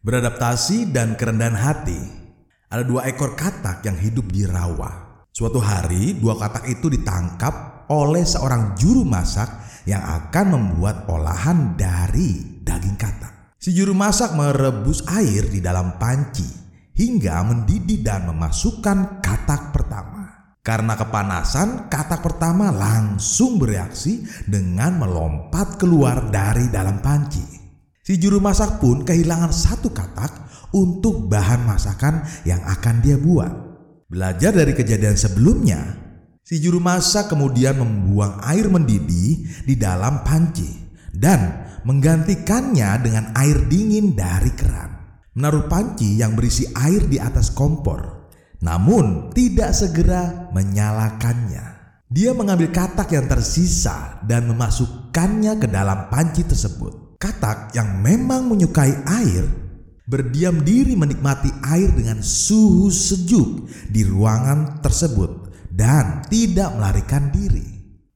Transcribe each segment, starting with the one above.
Beradaptasi dan kerendahan hati. Ada dua ekor katak yang hidup di rawa. Suatu hari, dua katak itu ditangkap oleh seorang juru masak yang akan membuat olahan dari daging katak. Si juru masak merebus air di dalam panci hingga mendidih dan memasukkan katak pertama. Karena kepanasan, katak pertama langsung bereaksi dengan melompat keluar dari dalam panci. Si juru masak pun kehilangan satu katak untuk bahan masakan yang akan dia buat. Belajar dari kejadian sebelumnya, si juru masak kemudian membuang air mendidih di dalam panci dan menggantikannya dengan air dingin dari keran. Menaruh panci yang berisi air di atas kompor, namun tidak segera menyalakannya. Dia mengambil katak yang tersisa dan memasukkannya ke dalam panci tersebut. Katak yang memang menyukai air berdiam diri menikmati air dengan suhu sejuk di ruangan tersebut dan tidak melarikan diri.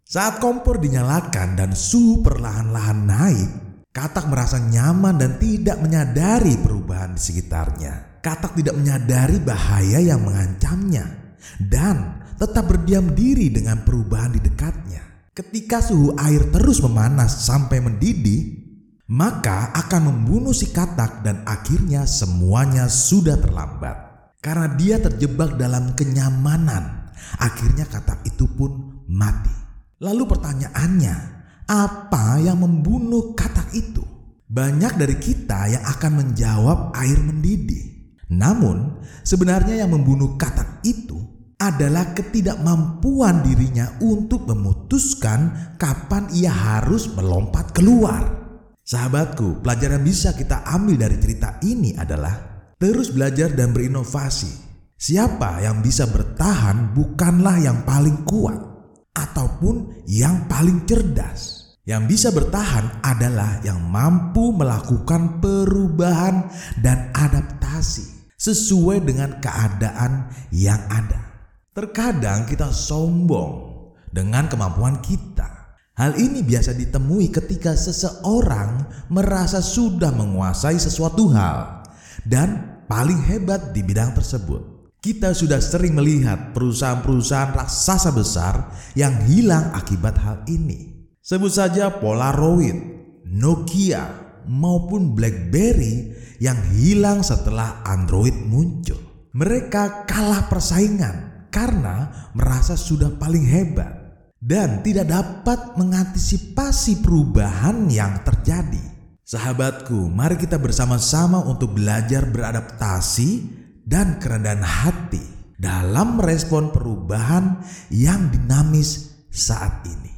Saat kompor dinyalakan dan suhu perlahan-lahan naik, Katak merasa nyaman dan tidak menyadari perubahan di sekitarnya. Katak tidak menyadari bahaya yang mengancamnya dan tetap berdiam diri dengan perubahan di dekatnya. Ketika suhu air terus memanas sampai mendidih, maka akan membunuh si katak dan akhirnya semuanya sudah terlambat. Karena dia terjebak dalam kenyamanan, akhirnya katak itu pun mati. Lalu pertanyaannya, apa yang membunuh katak itu? Banyak dari kita yang akan menjawab air mendidih. Namun, sebenarnya yang membunuh katak itu adalah ketidakmampuan dirinya untuk memutuskan kapan ia harus melompat keluar. Sahabatku, pelajaran bisa kita ambil dari cerita ini adalah terus belajar dan berinovasi. Siapa yang bisa bertahan bukanlah yang paling kuat ataupun yang paling cerdas. Yang bisa bertahan adalah yang mampu melakukan perubahan dan adaptasi sesuai dengan keadaan yang ada. Terkadang kita sombong dengan kemampuan kita Hal ini biasa ditemui ketika seseorang merasa sudah menguasai sesuatu hal dan paling hebat di bidang tersebut. Kita sudah sering melihat perusahaan-perusahaan raksasa besar yang hilang akibat hal ini. Sebut saja Polaroid, Nokia, maupun BlackBerry yang hilang setelah Android muncul. Mereka kalah persaingan karena merasa sudah paling hebat dan tidak dapat mengantisipasi perubahan yang terjadi. Sahabatku, mari kita bersama-sama untuk belajar beradaptasi dan kerendahan hati dalam merespon perubahan yang dinamis saat ini.